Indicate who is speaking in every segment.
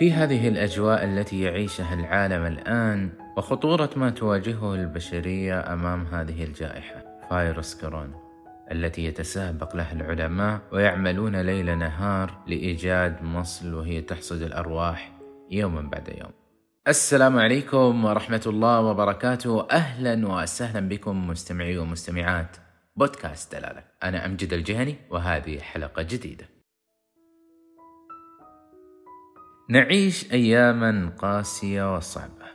Speaker 1: في هذه الأجواء التي يعيشها العالم الآن وخطورة ما تواجهه البشرية أمام هذه الجائحة فيروس كورونا التي يتسابق لها العلماء ويعملون ليل نهار لإيجاد مصل وهي تحصد الأرواح يوما بعد يوم. السلام عليكم ورحمة الله وبركاته. أهلا وسهلا بكم مستمعي ومستمعات بودكاست دلالة. أنا أمجد الجهني وهذه حلقة جديدة. نعيش أياما قاسية وصعبة.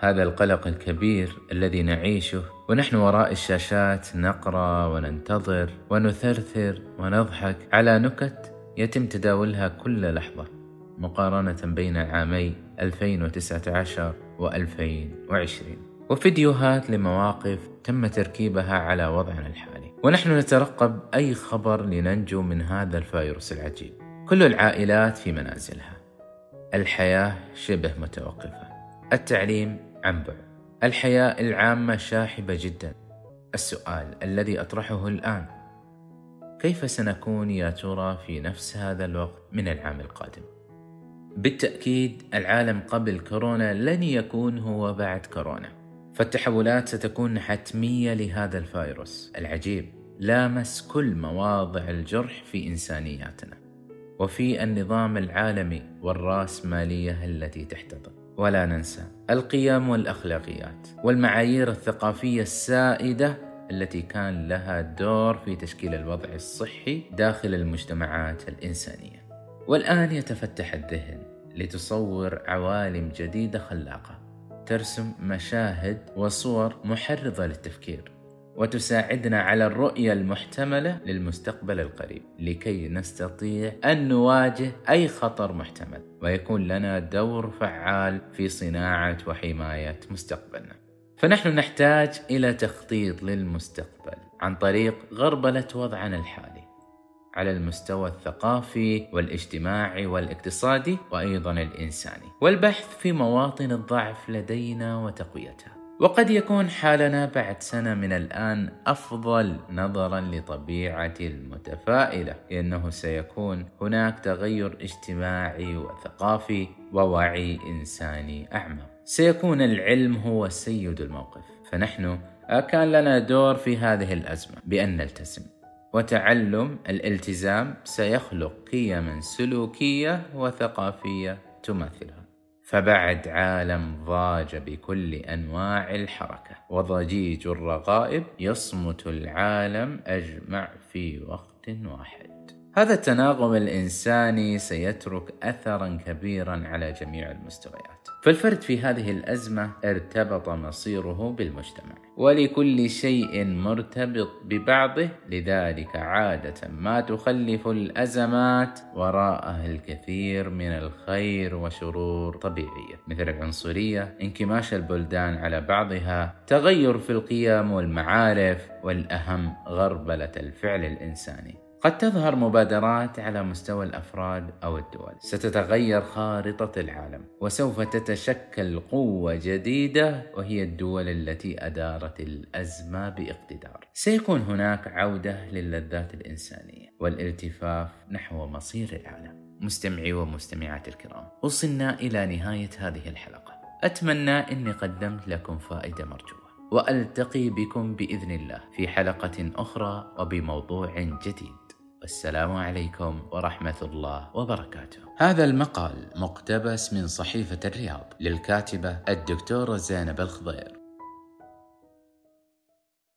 Speaker 1: هذا القلق الكبير الذي نعيشه ونحن وراء الشاشات نقرأ وننتظر ونثرثر ونضحك على نكت يتم تداولها كل لحظة مقارنة بين عامي 2019 و2020 وفيديوهات لمواقف تم تركيبها على وضعنا الحالي. ونحن نترقب أي خبر لننجو من هذا الفيروس العجيب. كل العائلات في منازلها. الحياة شبه متوقفة. التعليم عن بعد. الحياة العامة شاحبة جدا. السؤال الذي أطرحه الآن كيف سنكون يا ترى في نفس هذا الوقت من العام القادم؟ بالتأكيد العالم قبل كورونا لن يكون هو بعد كورونا. فالتحولات ستكون حتمية لهذا الفيروس العجيب. لامس كل مواضع الجرح في إنسانياتنا. وفي النظام العالمي والرأسمالية التي تحتضن ولا ننسى القيم والأخلاقيات والمعايير الثقافية السائدة التي كان لها دور في تشكيل الوضع الصحي داخل المجتمعات الإنسانية. والآن يتفتح الذهن لتصور عوالم جديدة خلاقة ترسم مشاهد وصور محرضة للتفكير وتساعدنا على الرؤية المحتملة للمستقبل القريب لكي نستطيع أن نواجه أي خطر محتمل ويكون لنا دور فعال في صناعة وحماية مستقبلنا. فنحن نحتاج إلى تخطيط للمستقبل عن طريق غربلة وضعنا الحالي على المستوى الثقافي والاجتماعي والاقتصادي وأيضا الإنساني والبحث في مواطن الضعف لدينا وتقويتها وقد يكون حالنا بعد سنة من الآن أفضل نظرا لطبيعة المتفائلة لأنه سيكون هناك تغير اجتماعي وثقافي ووعي إنساني أعمق. سيكون العلم هو سيد الموقف فنحن كان لنا دور في هذه الأزمة بأن نلتزم. وتعلم الالتزام سيخلق قيما سلوكية وثقافية تماثلها. فبعد عالم ضاج بكل أنواع الحركة وضجيج الرغائب يصمت العالم أجمع في وقت واحد. هذا التناغم الإنساني سيترك اثرا كبيرا على جميع المستويات. فالفرد في هذه الأزمة ارتبط مصيره بالمجتمع ولكل شيء مرتبط ببعضه. لذلك عادة ما تخلف الأزمات وراءها الكثير من الخير وشرور طبيعية. مثل العنصرية انكماش البلدان على بعضها تغير في القيم والمعارف والأهم غربلة الفعل الإنساني. قد تظهر مبادرات على مستوى الأفراد أو الدول. ستتغير خارطة العالم وسوف تتشكل قوة جديدة وهي الدول التي أدارت الأزمة باقتدار. سيكون هناك عودة للذات الإنسانية والالتفاف نحو مصير العالم. مستمعي ومستمعات الكرام وصلنا إلى نهاية هذه الحلقة. أتمنى إني قدمت لكم فائدة مرجوة وألتقي بكم بإذن الله في حلقة أخرى وبموضوع جديد. والسلام عليكم ورحمة الله وبركاته. هذا المقال مقتبس من صحيفة الرياض للكاتبة الدكتورة زينب الخضير